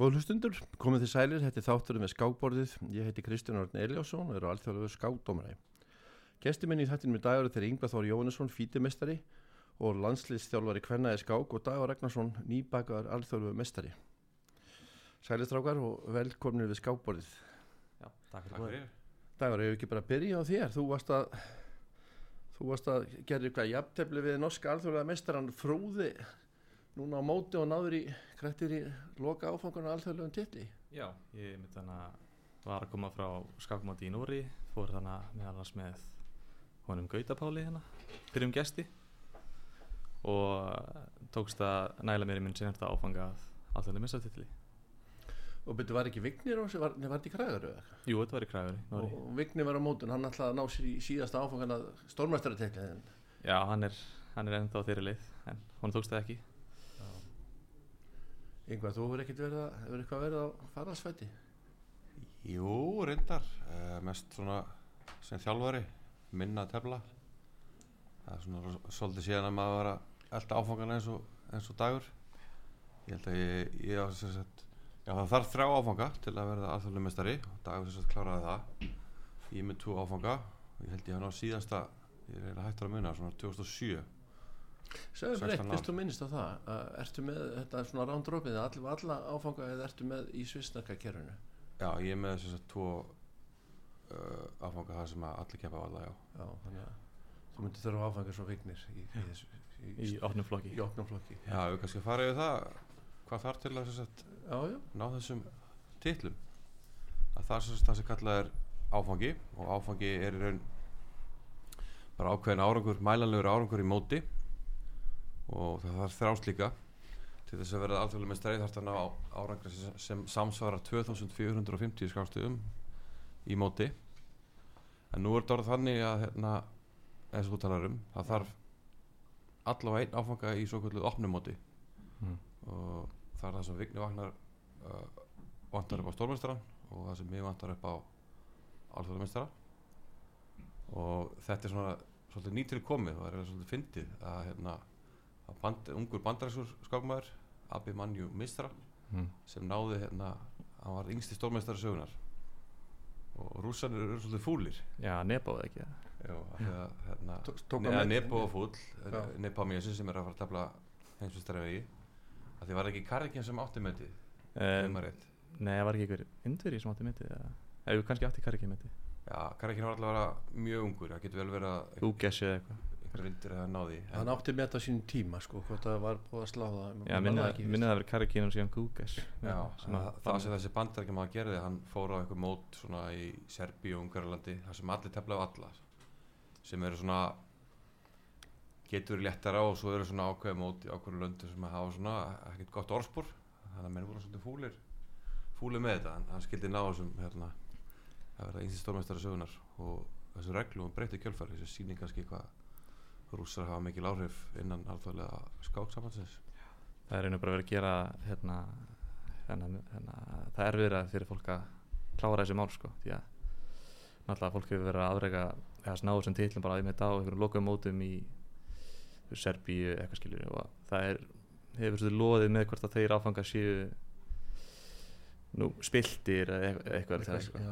Góð hlustundur, komið þið sælir, þetta er þátturinn með skákborðið. Ég heiti Kristján Orn Eliásson og er á alþjóðlegu skákdómaræði. Gesti minni í þættinum í dagur þeirri Yngvar Þór Jónesson, fítimestari og landslýstjálfari Kvennaði skák og Dagur Ragnarsson, nýbakaðar alþjóðlegu mestari. Sælistrákar og velkomnir við skákborðið. Já, takk fyrir. Dagur, hefur ekki bara að byrja á þér? Þú varst að, þú varst að gera eitthvað jafntefni við norska alþjóðlega mestaran Frúði núna á móti og náður í krættir í loka áfangarna alþjóðlegum tilli. Já, ég mitt þannig að var að koma frá skákmáti í Núri, fór þannig að meðal hans með honum Gautapáli hérna, byrjum gesti og tókst að næla mér í minn senasta áfanga að alþjóðlega missartilli. Og byrju, var ekki Vignir á sig, var, þetta í Krægaru eða eitthvað? Jú, þetta var í Krægari, Núri. Og Vignir var á mótun, hann ætlaði að ná sér í síðasta áfangana stórmæstaratekliðin. Já, hann er, hann er ennþá þeirri leið, en hún tókst það ekki. Yngvar, þú hefur ekkert verið að, hefur eitthvað verið á faralsfæti? Jú, reyndar, uh, mest svona sem þjálfari, minna að tefla. Það er svona svolítið síðan að maður var að elda áfangana eins og, eins og dagur. Ég held að ég, ég sem sagt, já það þarf þrjá áfanga til að verða alþjóðlega mestari og dagur sem sagt kláraði það. Ég með tvo áfanga og ég held ég hann á síðasta, ég er hættur að munna, svona 2007. Segðu mér 16 eitt, ár. fyrst þú minnist á það, að ertu með þetta svona rándrópið, alla, alla áfanga eða ertu með í svisnaka kerfinu? Já, ég er með sem sagt tvo uh, áfanga þar sem að allir keppa á alla, já. Já, þannig að þú myndir þurfa áfanga svo Vignir í, í, þessu, í, Í opnum flokki. í opnum flokki. Já, við kannski að fara yfir það hvað þarf til að sem sagt, Já, já, ná þessum titlum að það er sem sagt það sem kallað er áfangi og áfangi er í raun bara ákveðin árangur mælanlegur árangur í móti og það þarf þrjá slíka til þess að verða alþjóðlega með streið þarf það að ná árangur sem, sem samsvarar 2450 skástuðum í móti. En nú er þetta orðið þannig að hérna, eins og þú talar um það þarf allavega einn áfanga í svo kvölduð opnumóti Mm. og það er það sem Vigni Vagnar uh, vantar upp á stórmestara og það sem ég vantar upp á alþjóðarmestara og þetta er svona svolítið nýtil komið og það er svolítið fyndið að hérna band, ungur bandaræksur skákmaður Abi Manju Mistra Mm. sem náði hérna hann var yngsti stórmestari sögunar og rússanir eru svolítið fúlir Já, nebáði ekki það. Já, því að hérna neða fúll Já. Nebo Mjössi sem er að fara að tefla heimsvistari vegi að því var ekki Karrikin sem átti metið Um, nei, var ekki einhver indveri sem átti myndið, eða, eða kannski átti Kariki myndið. Já, Karrikin var alltaf að vera mjög ungur það getur vel verið að Úgessi eða eitthvað. Einhver vindur eða náði hann átti með þetta sínum tíma, sko, hvort það var búið að slá það. Já, man minnið það að vera og síðan. Já, það, sem þessi bandarækjum að gerði hann fór á eitthvað mót svona í Serbíu og Ungarlandi þar sem allir tefla á alla sem eru svona getur léttara og svo eru svona ákveð mót í ákveðum löndu sem að hafa svona ekkert gott orðspor þannig að menn voru svolítið fúlir fúlir með þetta en hann skildi ná þessum hérna að verða einnig stórmestari sögunar og þessu reglum breytti kjölfari þessu sýning kannski hvað rússar hafa mikil áhrif innan alþjóðlega skáksamhansins Það er einu bara verið að gera hérna, hérna, hérna það er verið fyrir fólk að klára þessi mál sko því að náttúrulega fólk hefur verið að afrega eða snáðu sem titlum bara einmitt á einhverjum lokum mótum í þú veist, Serbíu eitthvað skiljur og það er hefur svolítið loðið með hvort að þeir áfanga séu nú spiltir eða eitthvað, eitthvað það sko.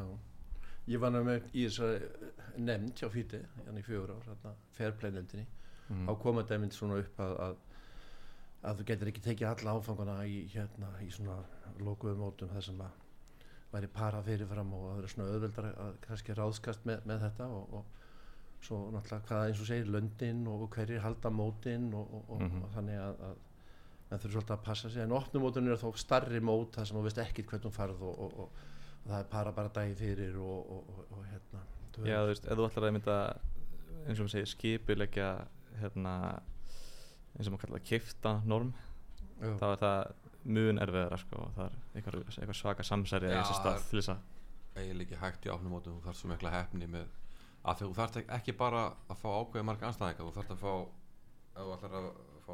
Ég var náttúrulega með í þessari nefnd hjá Fíti, hann í fjögur ár, hérna, fairplay-nefndinni. mm. Þá kom þetta einmitt svona upp að, að, að þú getur ekki tekið alla áfangana í, hérna, í svona lokuðum mótum þar sem að væri para fyrirfram og það er svona auðveldar að kannski ráðskast með, með þetta og, og svo náttúrulega hvað eins og segir löndin og hverjir halda mótin og, og, og, Mhm. og þannig að, að menn þurfa svolítið að passa sig en opnumótin er þó starri mót þar sem þú veist ekkit hvernig þú farð og, og, og, og það er para bara dagi fyrir og, og, og, og hérna þú Já, þú veist, ef þú ætlar að mynda eins og maður segir skipuleggja hérna eins og maður kallar það kifta norm Já. þá er það mun erfiðara sko og það er eitthvað, eitthvað svaka samsæri Já, í þessi stað til þess að eiginlega ekki hægt í áfnumótum þú þarf svo mikla hefni með að því þú þarf ekki bara að fá ákveði marga anstæðinga þú þarf að fá ef þú ætlar að fá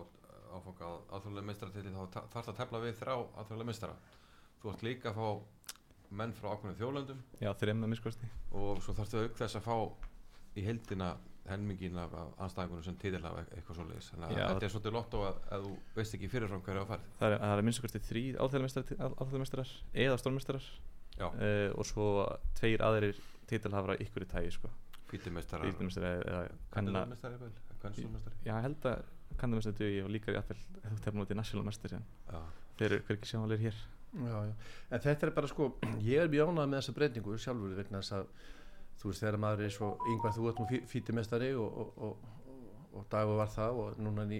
áfanga aðþjóðlega meistara til þá ta- þarf að tefla við þrjá aðþjóðlega meistara þú ert líka að fá menn frá ákveðinu þjóðlöndum. Já, þreim með miskosti og svo þarftu auk þess að fá í heildina helmingin af, af anstæðingunum sem títil hafa eitthvað svoleiðis. Þannig að þetta er svolítið lotto að, að þú veist ekki fyrirfram hverju á ferð. Það er, er minnst kosti þrý alþjóðmestrar eða stórmestrar uh, og svo tveir aðrir titilhafra ykkur í tægi sko. Kvennstórmestari Kvennstórmestari já, ég held að kannamestari dugi og líka í affell ef þú tefnum út í national mestari Já, þeir eru hverki sjáanleir hér Já, já. En þetta er bara sko, ég er mjög ánægð með þessa breytingu sjálfur vegna þess að þú veist þegar maður er svo yngvar þú nú fí- fítimestari og, og, og, og, dagur var það og núna ný,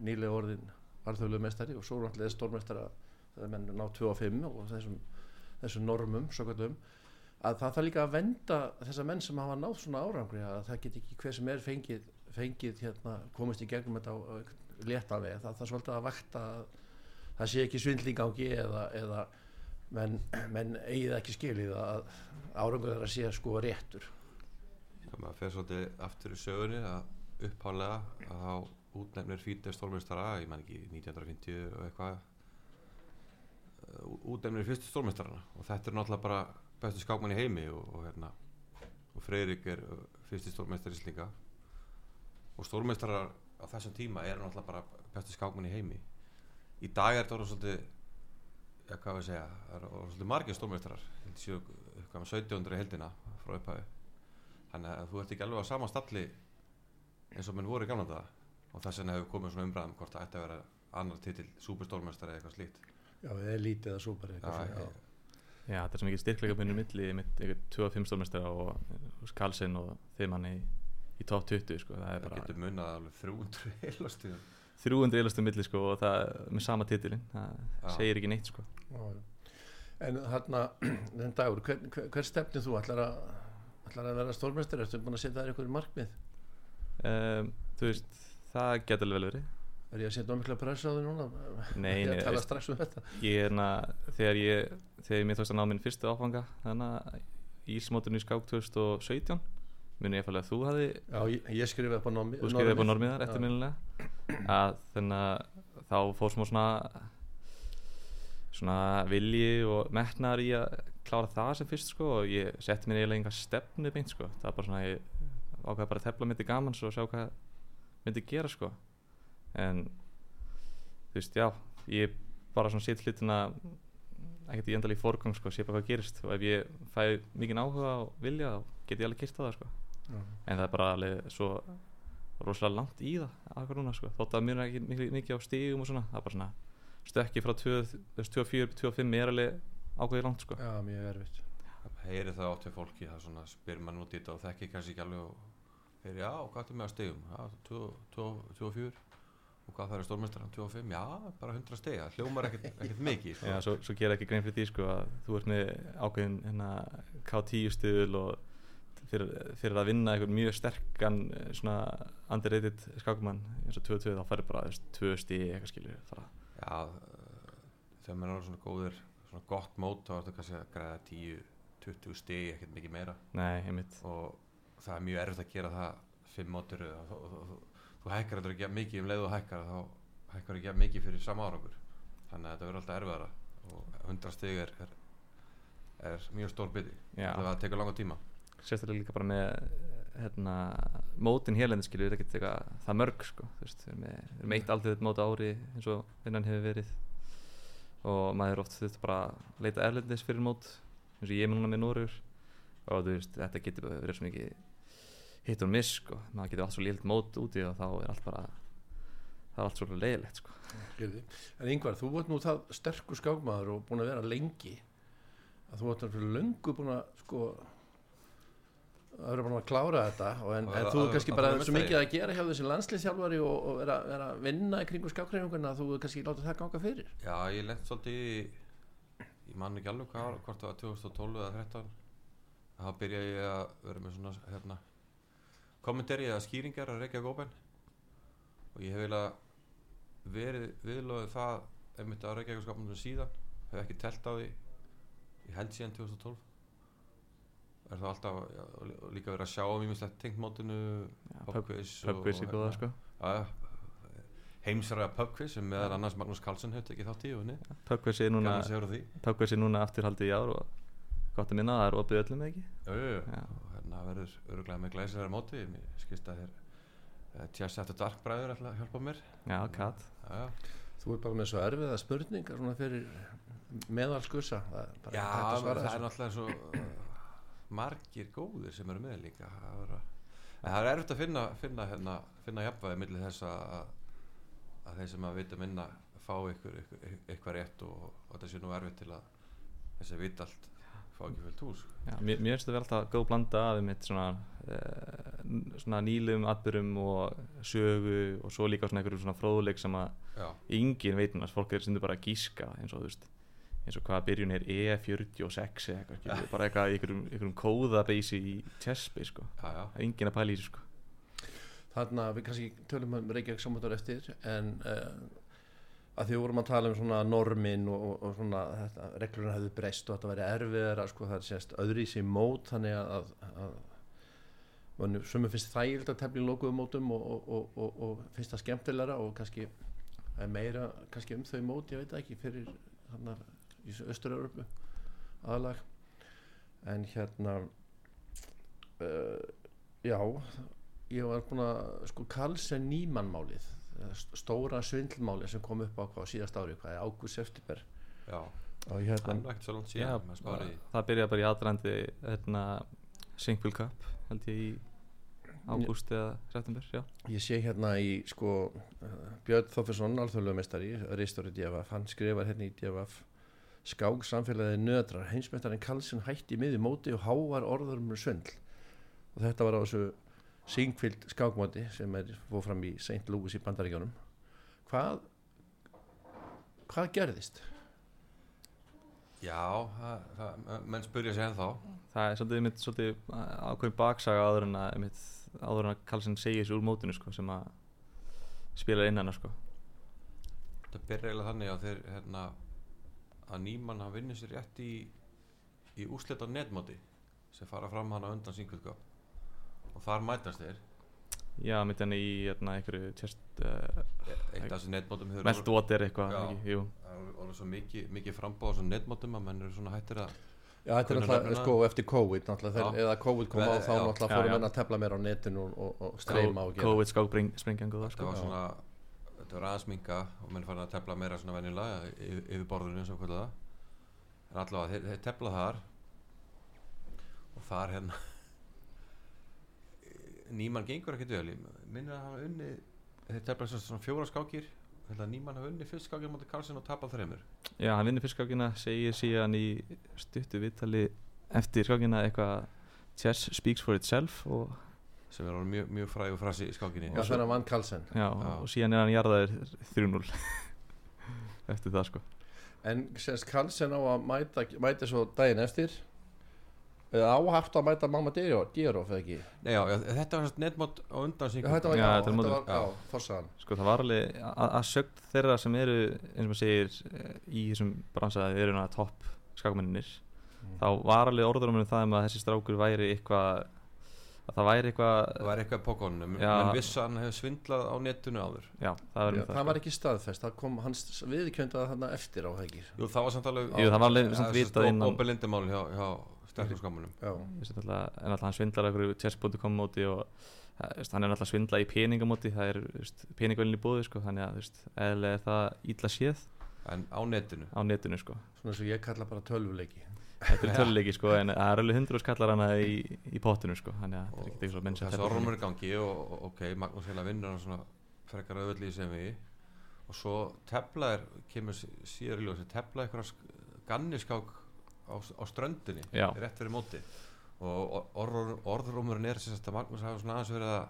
nýlega orðin alþjóðlegu mestari og svo alltaf stórmestara þegar menn ná 2 og 5 og þessum, þessum normum kallum að það þarf líka að venda þessa menn sem hafa náð svona árangri að það get ekki hver sem er fengið, fengið hérna, komist í gegnum þetta á létta veg það þarf svolítið að vakta að það sé ekki svindlingangi eða, eða menn, menn eigið ekki skilið að árangur þeirra sé sko réttur. Já, maður fer svolítið aftur í sögunni að upphálega að þá útnefnir fítið stórmestara ég man ekki 1950 og eitthvað uh, útnefnir fyrstu stórmestarana og þetta er náttúrulega bara bestu skákmann í heimi og, og hérna og Freyrik er uh, fyrsti stórmestari slíka og stórmestarar á þessum tíma er náttúrulega bara bestu skákmann í heimi í dag er þetta orðið svolítið ja, hvað við segja, það er orðið svolítið margir stórmestarar Ég held séu eitthvað með 1700 í heldina frá upphafi. Þannig að þú ert ekki alveg á sama stalli eins og menn voru í gamla daga. Og þess vegna hefur komið svona umræðum hvort það ætti að vera annar titil, superstórmestari eða eitthvað slíkt. Já, eða lítið eða súper Já, já, Já, þetta er svo mikið styrkleika byrjum milli mitt einhver 25 stórmestara og Karlsson og þeim hann í, í top 20 sko. það er getur munnað alveg 300 heilastíðum 300 eilastum milli sko, og það með sama titilin það Já. segir ekki neitt sko. já. En þarna, þenn dagur, hver, hver, hver stefnir þú? Ætlar að, ætlar að vera stórmestari? Ertu búin að setja þær einhverju markmið? um, Þú veist, það getur alveg vel verið Er ég að setja mikla pressa á því núna? Nei, Ég tala strax um þetta ég er na, þegar ég þegar ég mér tókst að ná minn fyrstu áfanga þannig að Ísmóturinn í skák 2017 muni ég að þú hafi Já, ég, ég skrifaði upp á normi þú skrifið upp á normiðar Já. eftirminnilega að þannig að þá fór smá svona svona vilji og metnar í að klára það sem fyrst sko og ég setti mér eiginlega enga stefnu beint sko. Það var bara svona ég ákveða bara að tefla myndi gamans og sjá hvað myndi gera sko. En þú veist já ég bara svona sitt hlutina ekkert í endalí fórgang sko sé bara hvað gerist. Og ef ég fæ mikið áhuga og vilja þá get ég alveg kyrst á það sko Já. en það er bara alveg svo rosalega langt í það akkur núna sko. þótt að mjög ekki mikið, mikið á stígum og svona það er bara svona stökki frá 24-25 er alveg ákveðið langt sko. Já, mjög erfitt það heyri það átt við fólki það er svona spyr mann út í þetta og þekki kannski ekki alveg og heyri já, hvað er með að stegum já, 24 og hvað það er stórmestari 25, já, bara 100 steg það hljómar ekkert, ekkert mikið sko. Já, svo, svo gera ekki grein fyrir því sko, að þú ert með ákveðin hérna, K10 stuðul og fyrir, fyrir að vinna einhvern mjög sterkan eh, svona underrated skákumann eins og 2-2 þá færi bara þú veist, 2 stíð eitthvað skilur fara. já, uh, þegar maður er svona góður svona gott mót þá er þetta kannski að græða 10-20 steg, ekkert mikið meira. Nei, einmitt. Og það er mjög erfitt að gera það fimm mótur og þú, hækkar þetta ekki mikið um leið og hækkar þá hækkar ekki mikið fyrir sama árangur. Þannig að þetta verður alltaf erfiðara og 100 stig er, er, er mjög stór Já. það tekur langa tíma sérstaklega líka bara með hérna, mótin hérlendi skilur er ekkert eitthvað það mörg sko, þú veist, við erum með, við erum eitt aldrei mót á ári eins og vinnan hefur verið. Og maður er oft þurft bara leita erlendis fyrir mót eins og ég er núna með Norur og þú veist, þetta getur verið svo mikið hit og miss sko, maður getur allt svo lélt mót úti og þá er allt bara það er allt svo leiðilegt sko. En yngvar, þú ert nú það sterkur skákmaður og búin að vera lengi að þú ert náttúrulega löngu búin að sko að vera búin að klára þetta og en, en þú er kannski bara svo mikið að gera hjá þessi landsliðsjálfari og, og vera, vera að vinna í kringu skákreifinguna að þú kannski látið það ganga fyrir? Já, ég lent svolítið í ég man ekki alveg hvað, hvort það var 2012 eða 13 þá byrjaði ég að vera með svona hérna, kommentari eða skýringar að reykja gópen og ég hef eiginlega verið viðlóðið það einmitt að reykja skapnum síðan. Hef ekki telt á því. Ég held síðan 2012 er það alltaf já, líka verið að sjá um ímislegt tengt mótinu pubquiz pubquiz og góða hérna- sko. Heimsræða pubquiz sem meðal annars Magnús Karlsson hefði ekki þátt í og pubquiz er núna, pubquiz er núna afturhaldið í ár og gott að minna að það er opið öllum ekki? Og hérna það verður öruglega með glæsilega móti. Mér skilst að þeir Chess After Dark bræður ætla að hjálpa mér. Já, katt. Þú er bara með svo erfiða spurningar svona fyrir meðalskursa. Það bara Já, það er náttúrulega svo margir góðir sem eru með líka. Það en það er erfitt að finna finna, hérna, finna jafnvæði millir þess að, að þeir sem að vita minna fá ykkur, ykkur, eitthvað rétt og, og sé nú erfitt til að þessi vita allt fá ekki fullt hús. Já, mér, finnst þetta vel alltaf góð blanda að mitt svona, uh, svona nýlum atbyrjum og sögu og svo líka svona einhverjum svona fróðuleik sem að Já, engin veitum að fólk er sindur bara að gíska eins og þú veist eins og hvaða byrjun er E46 eða eitthvað, bara eitthvað einhverjum, kóðabeysi í chessbase sko. Það er engin að pæla í þessu sko. Þarna við kannski tölum um Reykjavík samvættur eftir en uh, að því vorum að tala um svona normin og, og, svona þetta, reglurinn hefðu breyst og þetta væri erfiðara sko það er sérst öðri í sig mót þannig að, að, að sem er finnst þægild að tefla í lokuðum mótum og, og, og, og finnst það skemmtilegra og kannski meira kannski um þau mót, ég veit ekki fyrir þarna í Östur-Európu aðalag. En hérna uh, já ég var búin að sko Karlsen Nýmann málið eh, st- stóra svindlmálið sem kom upp á hvað síðast ári hvað er ágúst september. Já. Hérna er Já, síðan spáir í- það byrjaði bara í aðrandi hérna, Singpool Cup held ég í ágúst eða september já. ég sé hérna í sko uh, Björn Þoffinsson, alþjóðlega meistari reistóri DFF, hann skrifar hérna í DFF skák samfélagið nöðrar heimsmeistarinn Karlsen hætti í miði móti og hávar orður um svindl og þetta var á þessu Singfield skákmóti sem er fóð fram í St. Louis í Bandaríkjónum hvað hvað gerðist? Já, það, það, menn spurja sig ennþá það er svolítið, einmitt, svolítið ákveðin baksaga áður en að, einmitt, áður en að Karlsson segir sér úr mótinu sko, sem að spila innan sko. Það byrja eiginlega þannig að þeir hérna, að nýmann hann vinnur sér rétt í, í úslita netmóti sem fara fram hann á undan sínkvöldgá og þar mætast þeir. Já, mitt henni í hérna, einhverju tjest, uh, eitt af þessu netmótum hefur Meltwater eitthvað Já. Það er svo mikið, mikið frambáð á þessum netmótum að menn eru svona hættir að Já, þetta er náttúrulega sko eftir COVID náttúrulega, þeir, Já. eða COVID kom á þá náttúrulega fórum menn að tefla meira á netinu og, og, og streyma og gera. COVID það þetta sko. var svona þetta var aðeins minga og menn fann að tefla meira svona venjulega yfir, yfir borðinu eins og það en allavega þeir, þeir tefla þar. Og þar hérna nýmann gengur vel. Ég minnir að hafa unni þeir tefla svona fjóra skákir. Nýmann hafa unni fyrst skákir mútið Karlsson og tapað þreymur já, hann vinnur fyrst skákina segir síðan í stuttu viðtali eftir skákina eitthvað chess speaks for itself og, sem er mjög, mjög fræg og frasi í skákinni. Já, þannig að vann Karlsen já, Já. og síðan er hann jarðaðir 3-0 eftir það sko. En semst Karlsen á að mæta, mæta svo daginn eftir? Eða áhaft að mæta Mamma Diof eða ekki? Nei, já, já, þetta var netmót á undan Já, sínkvöldgá þetta var, Já, já, þetta var, já, forsaðan sko það var alveg að, að sögn þeirra sem eru eins og maður segir eh, í þessum bransaði eru náttúrulega topp skákmenninir Mm. þá var alveg orður um það um að þessi strákur væri eitthvað að það væri eitthvað það var eitthvað på konunum Já. menn viss að hann hefur svindlað á netinu áður. Já, það var Já, um það það, var ekki staðfest, það kom hans viðkjöndaði þarna eftir á ekki? Jú, það var samt alveg Jú, það var alveg samt vitað innan- og belindamál hjá, hjá sterkur skámanum Já, Ég sé náttúrulega- en alltaf hann svindlar einhverju chess.com móti og eh, hann er náttúrulega svindla í peningamóti það er peningavölin í bóði sko, þannig að eðlega er það ítla séð en á netinu? á netinu sko. svona svo ég kalla bara tölvuleiki þetta er töluleiki sko, en það er alveg hundru skallar hana í, í pottinu sko, þannig að þetta er ekkert eitthvað menn sem þessi tefla orðumur er í gangi og, ok, Magnús heila vinnur hann svona frekar auðvöldli í sem við. Og svo tefla er kemur sí- síðar í ljósi, tefla eitthvað ganniskák á, á ströndinni Já. rétt fyrir móti. Og orð, orðrúmurinn er sem að Magnús hafa svona aðeins verið að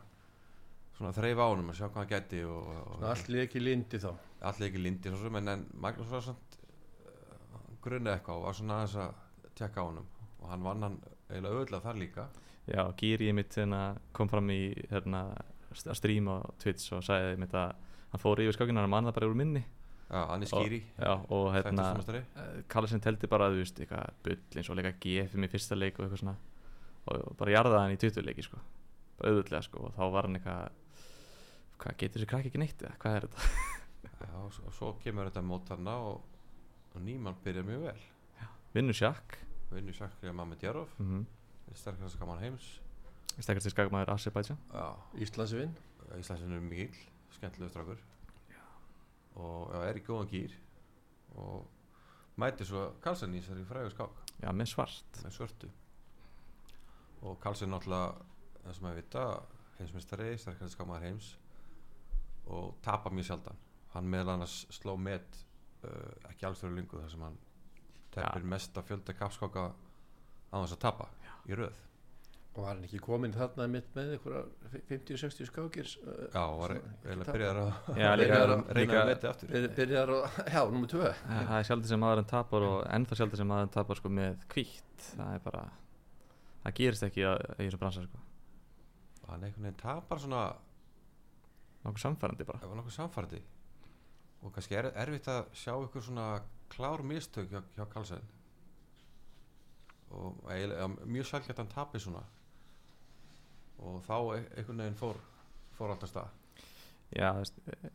svona þreif á honum að sjá hvað hann gæti og, og Svona allt líka ekki lindi þá. Allir ekki lindi svo sem, en, en Magnús var samt uh, grunni eitthvað og var svona aðeins að tekka á honum. Og hann vann hann eiginlega auðvitað þar líka. Já, Gíri mitt hérna, kom fram í hérna, st- að stríma á Twitch og sagði mitt að hann fór yfir skákina hann mann það bara úr minni. Já, hann er skýri. Já, og hérna Þættistamastari. Karlsson teldi bara að þú veist eitthvað bull eins og leika GFM í fyrsta leik og eitthvað svona. Og bara jarðaði hann í 20 leiki sko. Bara auðvitað sko. Og þá var hann eitthvað hvað getur þessi krakki ekki neitt eða hvað er þetta? Já, og svo, kemur þetta mót þarna og, og Nýmann byrjar mjög vel vinnur sjakk. Vinnur Sakri að Mamma Djarov mm sterkast skaman heims. Skagmaður Azerbaijan. Já, Íslandsvinn Íslandsinn er mikil, skemmtilegur strákur. Og já, er í góðan gýr og mæti svo Karlsson í þessari fræðu skák. Já, með svart. Með svörtu. Og Karlsson náttúrulega það sem að vita heimsmyndstari, sterkast skámaður heims. Og tapa mjög sjaldan. Hann meðal annars sló met uh, ekki alls fyrir lungu þar sem hann teppir mest að fjölda kapskáka á þess að tapa í röð. Og var hann ekki komin þarna mitt með einhverja 50-60 skákir uh, já, var eiginlega byrjar að Já, líka, reyna að meti aftur byr- byrjar og, já, nummer 2 Það er sjálfur sem maðurinn tapar og ennþá sjálfur sem maðurinn tapar sko með kvítt Það er bara Það gerist ekki að í þessum bransa sko. Hann einhvern veginn tapar svona Nokkuð samfærandi bara. Nokkuð samfærdi og kannski er erfitt að sjá ykkur svona klár mistök hjá, hjá Karlsson og eiginlega, mjög sælgætt hann tapi svona. Og þá e- einhvern veginn fór fór alltaf stað. Já,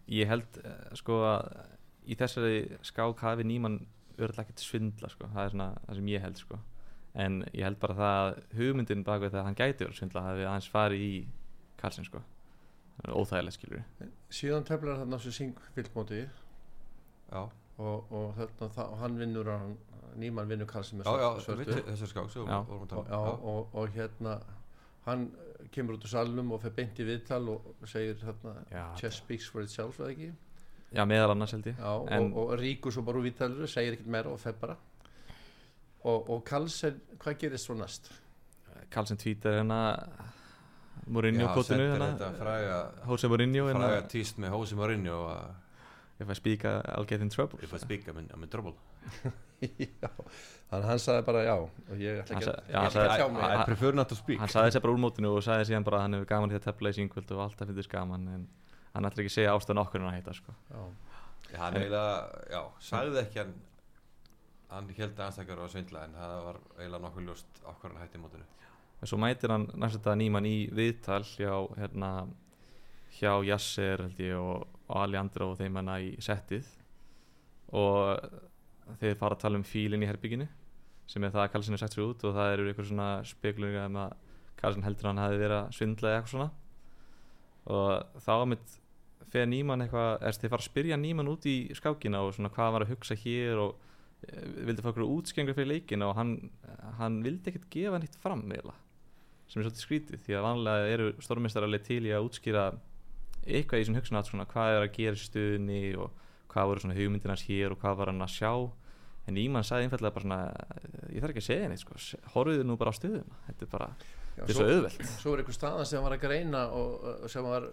ég held eh, sko að í þessari skák hafi nýmann örðlega ekkert svindla sko, það er svona það sem ég held sko. En ég held bara það að hugmyndin bak við það að hann gæti verið svindla hafi aðeins farið í Karlsson sko. Það er óþægilegt skilur síðan teflar þarna þessu syngfylgmóti já, og, og, og hann vinnur hann, nýmann vinnur svörtu svörtu. skák sem og, tala já, um. og, og hérna hann kemur út úr salnum og fer beint í viðtal og segir þarna Já, chess speaks for itself eða ekki? Já meðal annars held ég. Já, En- og, og ríkur svo bara úr viðtalur segir ekkert meira og fer bara. Og, og Karlsson, hvað gerist svo næst? Karlsson tvítar hérna Mourinho kotinu hérna. Jose Mourinho hérna. Fræga tíst með Hósi Mourinho að if I speak I- I'll get in trouble. If I speak I'm in, I'm in trouble. Já, þannig að hann sagði bara já og ég ætla ekki að, já, hann ég ætla ekki að sagði- tjá mig. I- prefer not to speak. hann saði þessi bara úr mótinu og saði síðan bara að hann hefur gaman því að tefla í síngvöld og alltaf finnst gaman en hann ætlar ekki að segja ástæðan okkur en að heita sko. já, hann eiginlega, já, sagði ekki hann hann held að anstakar á svindla en það var eiginlega nokkuð ljóst okkur hann hætti mótinu. En svo mætir hann næstu þetta nýmann í viðtal hjá hérna, hjá Yasser held ég og, og Ali Andra og þeim hana í settið. Og þeir fara að tala um fílinn í herbygginu sem er það að Karlsson er sett sér út og það eru ykkur svona spekulunga um að Karlsson heldur að hann hafi verið að svindla eitthvað svona. Og þá mitt fer Nýmann eitthvað, er þið fara að spyrja Nýmann út í skákina og svona hvað hann var að hugsa hér og e, vildi fá okkur útskjengur fyrir leikina og hann, hann vildi ekkert gefa nýtt fram eiginlega sem er svolítið skrítið því að vanlega eru stórmestaralið til í að útskýra eitthvað í þessum hugsun að svona hvað er að gera í stuðni og hvað voru svona hugmyndinans hér og hvað var hann að sjá. En Íman sagði einfallega bara svona ég þarf ekki að segja neitt sko, horfiðu nú bara á stuðuna þetta er bara, já þetta er svo, svo auðvelt. svo er einhver staðan sem var að greina og uh, sem var,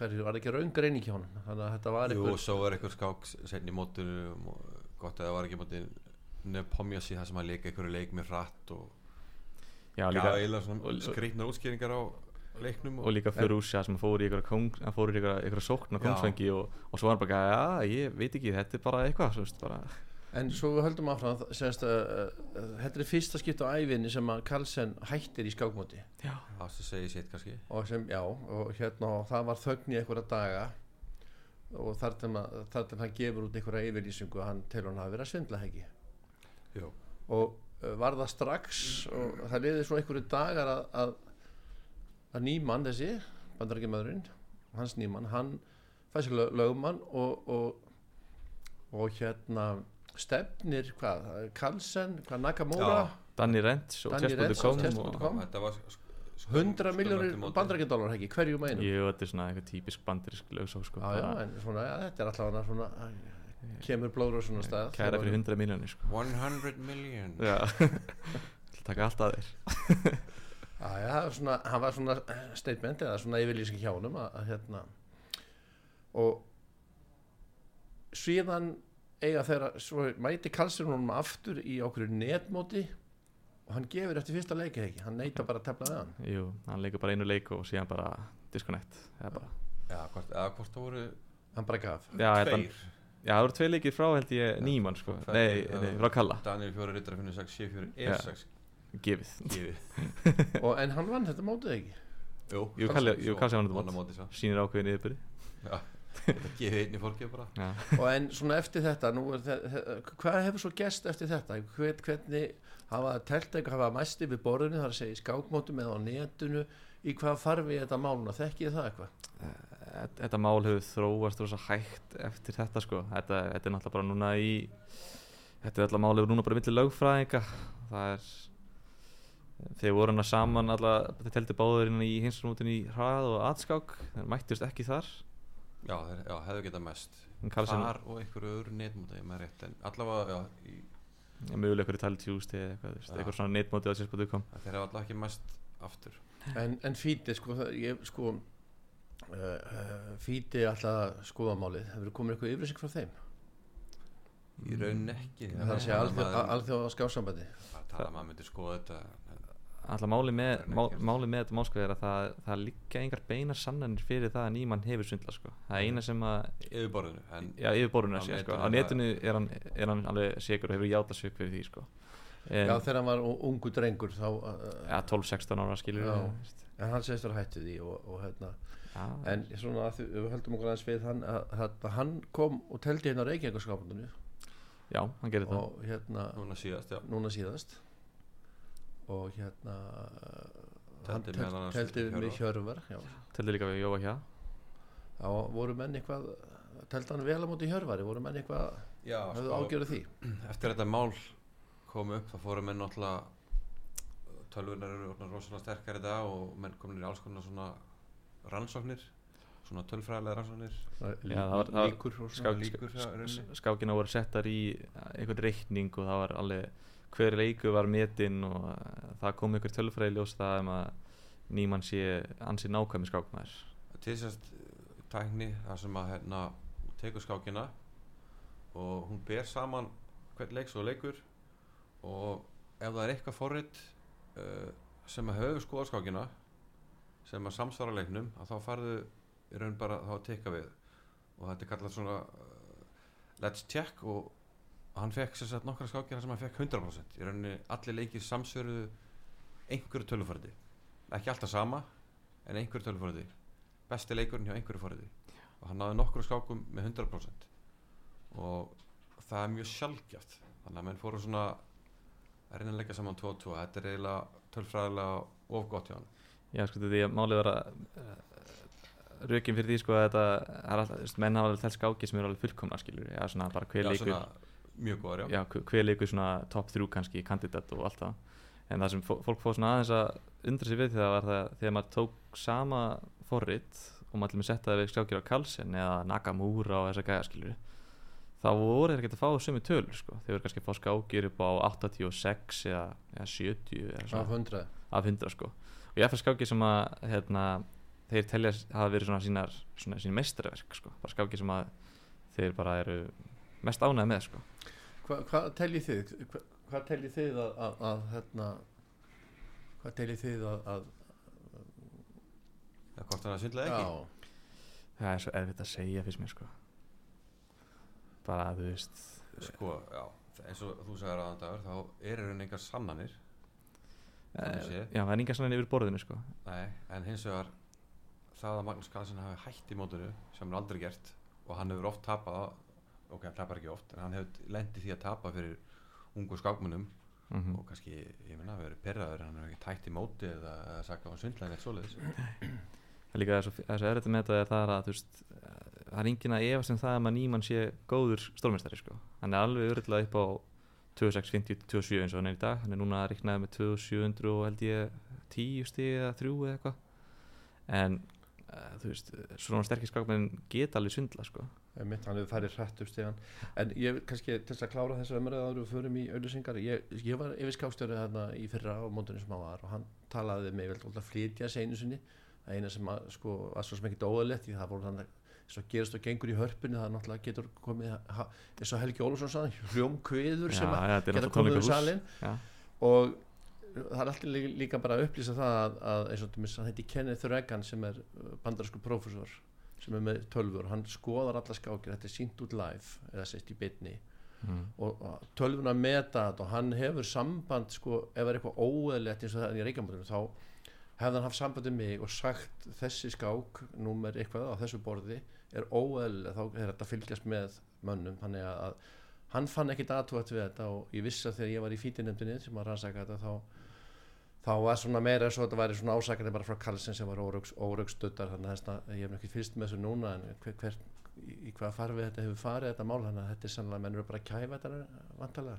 hverju, var ekki raun greining hjá hann þannig að þetta var Jú, einhver og svo er eitthvað skák setn í mótinu og gott að það var ekki mótinu Nepomjasi það sem að leika einhverju leik með hratt og já, líka, svona og- skrýtnar útskýringar á leiknum og líka Ferusja sem fór í ykkur sókn á kongsvengi og, og svo var hann bara, já, ég veit ekki þetta er bara eitthvað, svo veist, bara en svo við höldum áfram semst, uh, uh, þetta er fyrsta skipt á ævinni sem að Karlsson hættir í skákmóti. Já, það sem segir sitt kannski? Og sem, já, og hérna og það var þögn í einhverja daga. Og þar til, að, þar til hann gefur út einhverja yfirlýsingu að hann til hann að svindla heggi Jú. og uh, var það strax og það liði svo einhverju dagar að, að, að nýmann þessi bandarækjumöðurinn, hans nýmann hann fæði sér lög, lögmann og, og, og hérna stefnir hvað, Karlsson, hvað Nakamura. Danny Rents og chess.com chess.com. og, Kom. þetta var sk- sk- 100 skömmu miljónir bandarækjadólar heggi, hverju meginu jú, þetta er svona eitthvað típisk bandirisk lögsó sko, já, já, bara- en svona, já, þetta er alltaf hana svona kemur blóður á svona stað kæra fyrir 100 miljónir sko. 100 million já Ætla að taka allt að þér Já, já, það var svona, hann var svona statement eða svona yfirlýsing hjá honum að, að hérna og síðan eiga þeirra, svo mæti Karlsson honum aftur í okkur netmóti og hann gefur eftir fyrsta leiki ekki, hann neyta bara að tefla við hann. Jú, hann leikur bara einu leik og síðan bara disconnect er bara. Já, hvort, eða hvort það voru hann bara gaf. Já, tveir. Já, það voru tvei leikir frá held ég nýmann sko. nei, nei, frá Kalla. Daniel fjóri rittara finnur 6, 7 fjóri er 6 gefið. Gefið. Og, en hann vann þetta mótið ekki? Jú, Kalli- jú, Kalli vann þetta mót. móti svo. Sýnir ákveðin yfirbyrði Þetta gefið einn í fólki bara. Já. og en svona eftir þetta nú er þe- hvað hefur svo gest eftir þetta? Hvern, hvernig hafa telt eitthvað hafa mæst yfir borðinu þar að segja í skákmótum eða á netinu? Í hvað farfi þetta máluna þekkið það eitthvað? Þetta- Þetta mál hefur þróast rosa hægt eftir þetta sko. Þetta, þetta er náttúrulega bara núna í Þetta er alltaf mál hefur núna bara milli lögfræðinga. Það er Þeir voru hana saman alla Þeir teldi báður inn í hinsrumútin í hrað og atskák Þeir mættust ekki þar. Já, þeir, já hefðu getað mest Þar og einhverju öðru netmóti með rétt En allavega, já, í, ykkur í tali tjústi eða eitthvað, eitthvað svona netmóti á sérspötu kom þeir hafa allavega ekki mest aftur. En, en fíti sko, það- ég sko uh, uh, fíti alltaf skoðamálið hefur komið eitthvað yfir frá þeim? Í raunin ekki. Það er að segja alþjóða skásambandi Bara tala að maður myndi skoða þetta Alltaf máli með, máli með þetta málsko er að það, það liggja engar beinar sannanir fyrir það að nýmann hefur svindla sko. það er eina sem að Yfirborðinu En já, yfir borðinu Á sé, sko. á netinu er hann, er hann alveg sigur og hefur játað sig upp fyrir því sko. en, já þegar hann var ungu drengur þá uh, ja, 12-16 ára skilur Já. við, en hann segist vera hættu því og, og hérna. En svona að við höldum okkur aðeins við hann að, að hann kom og teldi hérna Reykjavíkaskapandunni já, hann gerir það. Og hérna núna síðast, já. Núna síðast og hérna hann Teldi Hjörvar. með Hjörvar teldi líka við Jóa hjá. Þá voru menn eitthvað teldi hann vel á móti Hjörvari? Voru menn eitthvað Já, höfðu sko, ágjörðu því? eftir þetta mál kom upp þá fóru menn náttúrulega tölvunar eru rosalega sterkar í dag og menn komin í alls konar svona rannsóknir svona tölfræðilega rannsóknir. Já, það var- það var líkur líkur rauninni. skákina voru settar í einhvern reikning og það var alveg hver leiku var metinn og uh, það kom einhver tölfræði ljós það um að nýmann sé ansi nákvæmi skákmaður. Til sérst tækni þar sem að hérna tekur skákina og hún ber saman hvern leik svo leikur og ef það er eitthvað forrit uh, sem að höfu skoða skákina sem að samsvara leiknum að þá farðu í raun bara þá að teka við. Og þetta er kallað svona uh, let's check og hann fekk sem sagt nokkra skákina sem hann fekk 100% í rauninni allir leikir samsvöruðu einhverju töluforði. Ekki alltaf sama en einhverju töluforði. Besti leikurinn hjá einhverju forði. Og hann náði nokkru skákum með 100% og það er mjög sjálfgjaft þannig að menn fóru svona að reyna að leggja saman 2 og 2 þetta er eiginlega tölfræðilega of gott hjá hann. Já, sko, því að málið að rökin fyrir því sko að þetta er alltaf, menn hafa alveg telt skáki sem eru alveg fullkomna skilur, já, svona bara hver leikur mjög góðar, já, já, hver- leikur svona top 3 kannski kandidat og allt það en það sem fó- fólk fóð svona aðeins að undra sig við það var það þegar maður tók sama forrit og maður til með setja það við skákir á Carlsen eða Nakamura og þessa gæja skilur þá voru þeir ekki að fá sömu tölur sko. þeir voru kannski að fá skákir upp á 86 eða, eða 70 eða af svona, hundra af 100 sko. og ég fær skákir sem að hérna, þeir telja hafa verið svona sínar svona sín meistaraverk sko. bara skákir sem að þeir bara eru mest ánægð með sko. Hva, hvað teljið þið hva, hvað teljið þið að, að, að hérna hvað teljið þið að, að hvort hann að svindlaði ekki já, það er svo erfitt að segja fyrst mér sko. bara þú veist sko, já, eins og þú sagðir aðan dagur þá er raun engar sannanir eh, já, það er enga svona yfir borðinu sko. Nei, en hins vegar það að Magnús Carlsen hafi hætt í mótinu sem hann aldrei gert og hann hefur oft tapað ok, hann tapar ekki oft en hann hefur lendið því að tapa fyrir ungu skákmunum mm og kannski, ég minna, verið perraður hann hefur ekki hætt í móti eða, eða sagt á en eitt svoleiðis. Það líka er svo, er erfitt með þetta er það að veist eh, það er enginn að efast um það að maður nýmann sé góður stórmestari sko. hann er alveg örullega upp á 2650-27 eins og hann er í dag. Hann er núna að ríknaði með 2700 og held ég 10 stig eða 3 eða eitthvað. En þú veist, svona sterkir skákmenn geta alveg svindla sko. mitt hann hefur farið hrætt upp stegan en ég kannski til þess að klára þessar umræða áður við förum í auðlýsingar ég, ég var yfir skákstjóri þarna í fyrra á mótunni sem hann var og hann talaði með vel að flytja sig einu sinni það eina sem að, sko, var svo sem ekkert óðalett því það voru hann eins og gerist og gengur í hörpunni það náttúrulega getur komið eins og Helgi Ólafsson sagði hljómkviður sem að þetta er geta komið tónleikahús. salin Já. og það er alltaf lí- líka bara að upplýsa það að, að eins og þetta heiti Kenneth Reagan sem er bandarsku prófessor sem er með tölfur, hann skoðar alla skákir. Þetta er sínt út live eða sett í bytni mm. og og tölvuna meta þetta og hann hefur samband sko, ef það er eitthvað óeðlegt eins og það er í reykjamótinu þá hefði hann haft samband með mig og sagt þessi skák númer eitthvað á þessu borði er óeðlilega þá er þetta fylgjast með mönnum. Þannig að, að hann fann ekkit aðtúat við þetta og ég vissi að þegar ég var í fítinemdini sem að rannsaka þetta þá þá var svona meira eins og þetta væri svona ásakandi bara frá Karlsson sem var óraugstöldar þannig að þess að ég hef ekki fyrst með þessu núna en hver, hver, í, í hvað farfið þetta hefur farið þetta mál þannig að þetta er sannlega mennur bara að kæfa þetta vantarlega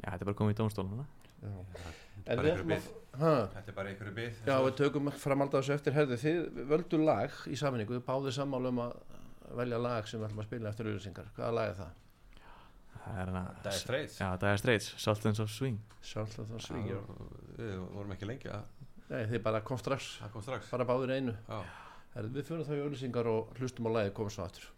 Já, þetta er bara komið í dómstóluna En bara við einhver ætlum bið. að ha, Þetta er bara einhverju bið. Já, við tökum fram alltaf þessu eftir. Herði þið völdu lag í saminningu, þið báðið sammála um að velja lag sem við ætlum að spila eftir auðlýsingar hvaða lag er það? Er Dire Straits. Já, Dire Straits, Sultans of Swing. Sjálf það svíkja Við vorum ekki lengi að Nei, þið bara kom strax, það kom strax. Bara báðir einu. Já, við fyrir þá í auðlýsingar og hlustum á lagi komum svo aftur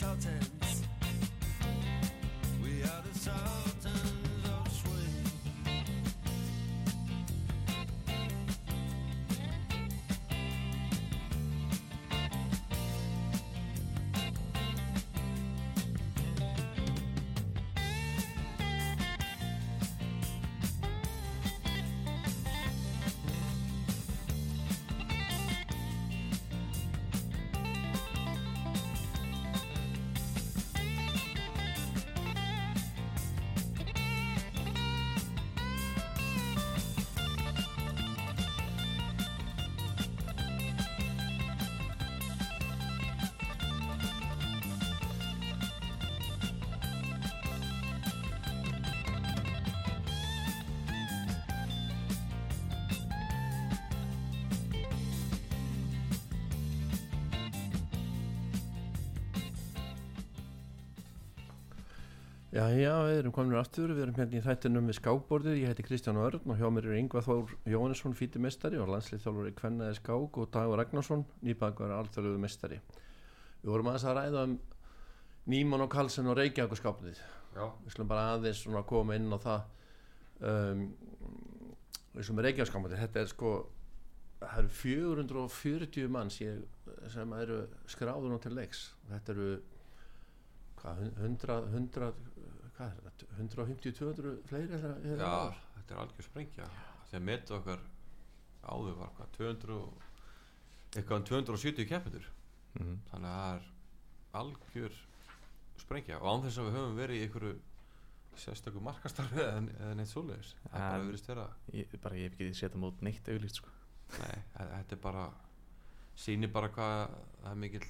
the Já, já, við erum komin aftur, við erum hérna í þættinum við skákborðið, ég heiti Kristján Örn og hjá mér er Yngvar Þór Jóhannesson, fítimestari og landslið þjálfur í Kvennaði skák og Dagur Ragnarsson, nýbakvar alþjóðluðu mestari. Við vorum aðeins að ræða um Nýmann og Karlsson og Reykjavík skápnið. Já, Við slum bara aðeins svona koma inn á það um, eins og með Reykjavík skápnið, þetta er sko, það eru 440 manns ég, sem eru skráður nú til leiks. Þetta eru hvað, 100, 100 hvað er þetta, 150-200 fleiri eða já eða ár? þetta er algjör sprengja þegar metu okkar áður var hvað 200 og- eitthvað um 270 keppendur Mhm. þannig að það er algjör sprengja og án þess að við höfum verið í einhverju sérstöku markastarfi eða, eða neitt svoleiðis það er bara verið styrra ég, bara ég hef ekki setja mót neitt auglýst sko. nei, þe- þetta er bara sýnir bara hvað það er mikill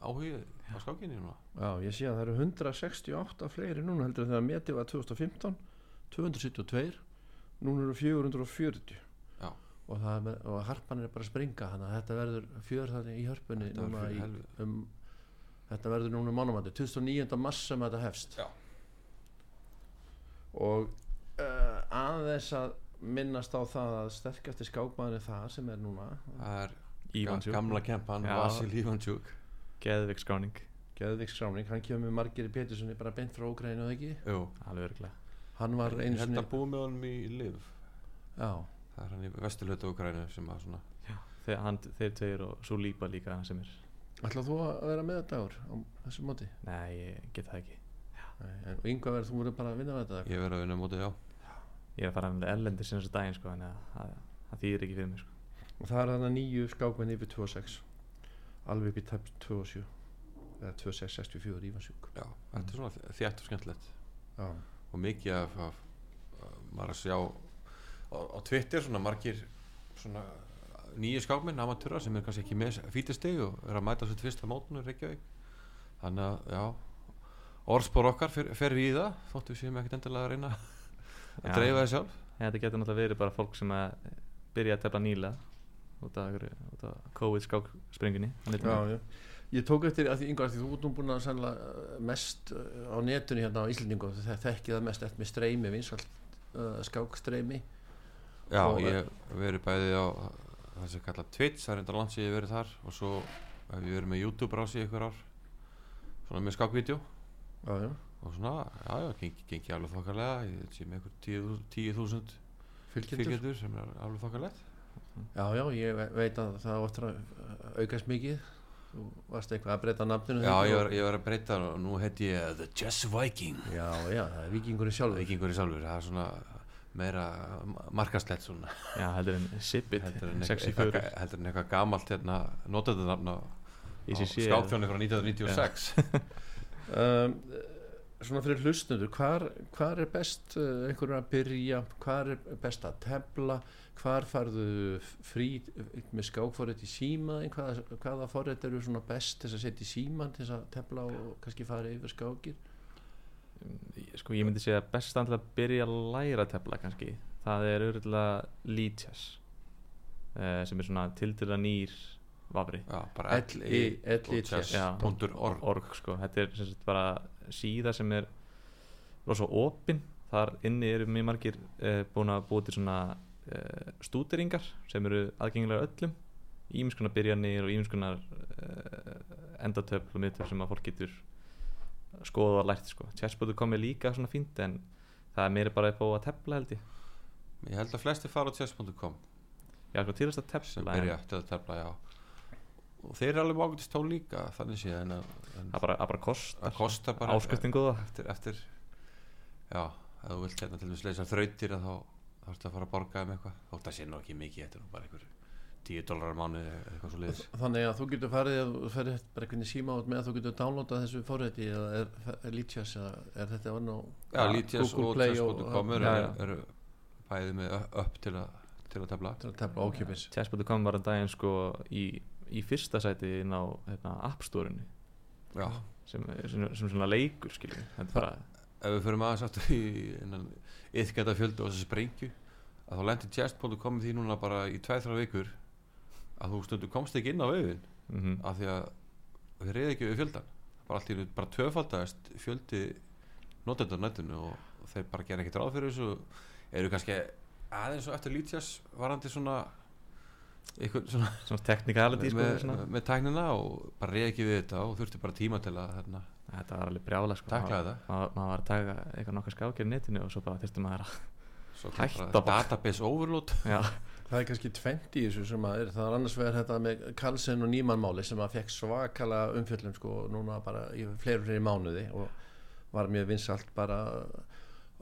áhugi á skákinni núna Já, ég sé að það eru 168 fleiri núna heldur en þegar metið var 2015 272 núna eru 440 Já. og, það, er með- og harpan er bara að springa þannig að þetta verður fjör þannig í hörpunni Þetta um, þetta verður núna mánumandi 29. mars sem þetta hefst Já. og uh, aðeins að minnast á það að sterkasti skákmaður það sem er núna það er Ívansjúk, gamla kempan. Vasil Ívansjúk geðveik skráning. Geðviks Skráning, hann kemur með Margeri Péturssoni bara beint frá Ógrænu og ekki? Jú, alveg örglega hann var held sinni að búið með honum í liv já, það er hann í vesturlötu Ukrænu sem að svona þeir, hann, þeir tveir og svo lípa líka hann sem er ætlað þú að vera með þetta ár á þessu móti? Nei, ég get það ekki. Nei, en og yngvað verður þú voru bara að vinna með þetta ég verið að vinna á móti, já. Ég er að fara með erlendir sinna þessu daginn sko, en það, þýðir ekki fyrir mig sko. og það er þannig nýju skákmenn yfir 26 alveg upp í tæp 27 eða 2664 ífansjúk Já, þetta er svona þétt og skemmtilegt. Já, og mikið af, af, af maður að sjá á, á Twitter svona margir svona nýju skápminn, amatúra sem er kannski ekki með fítisteg og er að mæta svo fyrsta mótinu í Reykjavík. Þannig að já orðspor okkar fer, fer í það þóttu við séum ekkert endilega að reyna að dreifa það sjálf. Þetta getur náttúrulega verið bara fólk sem að byrja að tefla nýla út af, út af COVID skáksprengunni já, já. Ég tók eftir að því yngvar því þú ert nú búin að sannlega mest uh, á netunni hérna á Íslandingu það þekki það mest eftir með streymi vinsalt uh, skákstreymi. Já, Og- ég hef verið bæði á það sem kallað Twitch, það er enda lands ég hef verið þar og svo hef ég verið með YouTube rási ykkur ár svona með já, og svona, já, já, gengi, gengi alveg þokkalega ég sé með ykkur 10.000 fylgjendur. fylgjendur sem er alveg þokkalegt já, já, ég ve- veit að það áttur að uh, aukast mikið. Þú varst eitthvað að breyta nafninu Já, ég var, ég var að breyta og nú heiti ég The Chess Viking. Já, já, það er vikingurinn sjálfur. Vikingur í sjálfur, það er svona meira markaslegt svona. Já, heldur en Sipit heldur en 64 eitthvað, heldur en eitthvað gamalt hérna, notaðunafn á, á ICC skákþjóni frá 1996 um, svona fyrir hlustundur hvar, hvar er best uh, einhverjum að byrja? Hvar er best að tefla hvar farðu frí með skákforrið í síma hvaða, hvaða forrið eru svona best til þess að setja í síman til þess að tefla og kannski fara yfir skákir? Sko ég myndi segja best að að byrja að læra að tefla kannski. Það er auðvitað lítjas uh, sem er svona tildurða nýr vafri. Já, bara L-I- L-I- chess Já. punktur org. Org sko, þetta er sem sagt bara síða sem er rosa opin. Þar inni eru mjög margir uh, búin að búið til svona uh, stúderingar sem eru aðgengilega öllum. Íminskunar byrjanir og íminskunar uh, endatöfl og miðtöfl sem að fólk getur skoða og lært sko. chess.com er líka svona fínt en það er meira bara upp á að tefla held ég. Ég held að flesti fara á chess.com já sko til þess að sem tefla en byrja til að tefla já. Og þeir eru alveg mágætist tól líka þannig séð en, að- en það bara, bara kostar. Kostar það eftir, eftir já, ef þú vilt hérna til dæmis leysa þrautir að þá þá ertu að fara að borga um eitthvað? Þótt að sé nú ekki mikið, þetta er nú bara einhver 10 dólarar mánu eða eitthvað svo liðis Þannig að þú getur farið að þú ferið bara einhvern síma át með að þú getur downloadað þessu forræti eða er, er Lítias eða er þetta vann á já, Lítias Google og chess.com eru, eru bæðið með upp til að til að tefla. Til að tefla ókipis chess.com var en daginn sko í, í fyrsta sæti inn á hérna, App Store-inu. Já, sem, sem, sem svona leikur er bara ef við förum aðeins aftur í innan yðgæta fjöldu og þessi sprengju að þá lendir chess.com í því núna bara í 2-3 vikur að þú stundu komst ekki inn á vefin mm af því að við reyði ekki við fjöldan bara einu bara tvöfaldast fjöldi notendur á netinu og, þeir bara gera ekkert ráð fyrir þessu eru kannski aðeins og eftir lítjas varandi svona eitthvað svona svona technicality sko, með, svona. með, með tæknina og bara reyði ekki við þetta og þurfti bara tíma til að hérna, þetta var alveg brjála sko. Maður, maður, var að taka eitthvað nokkar skákir í netinu og svo bara þurfti maður að Hætta bara bara. database overload. Já, Það er kannski tvent í þessu sem að er það er annars vegar þetta með Karlsson og Nýmann máli sem að fekk svakala umfjöllum sko núna bara í fleiri fleiri mánuði og var mjög vinsalt bara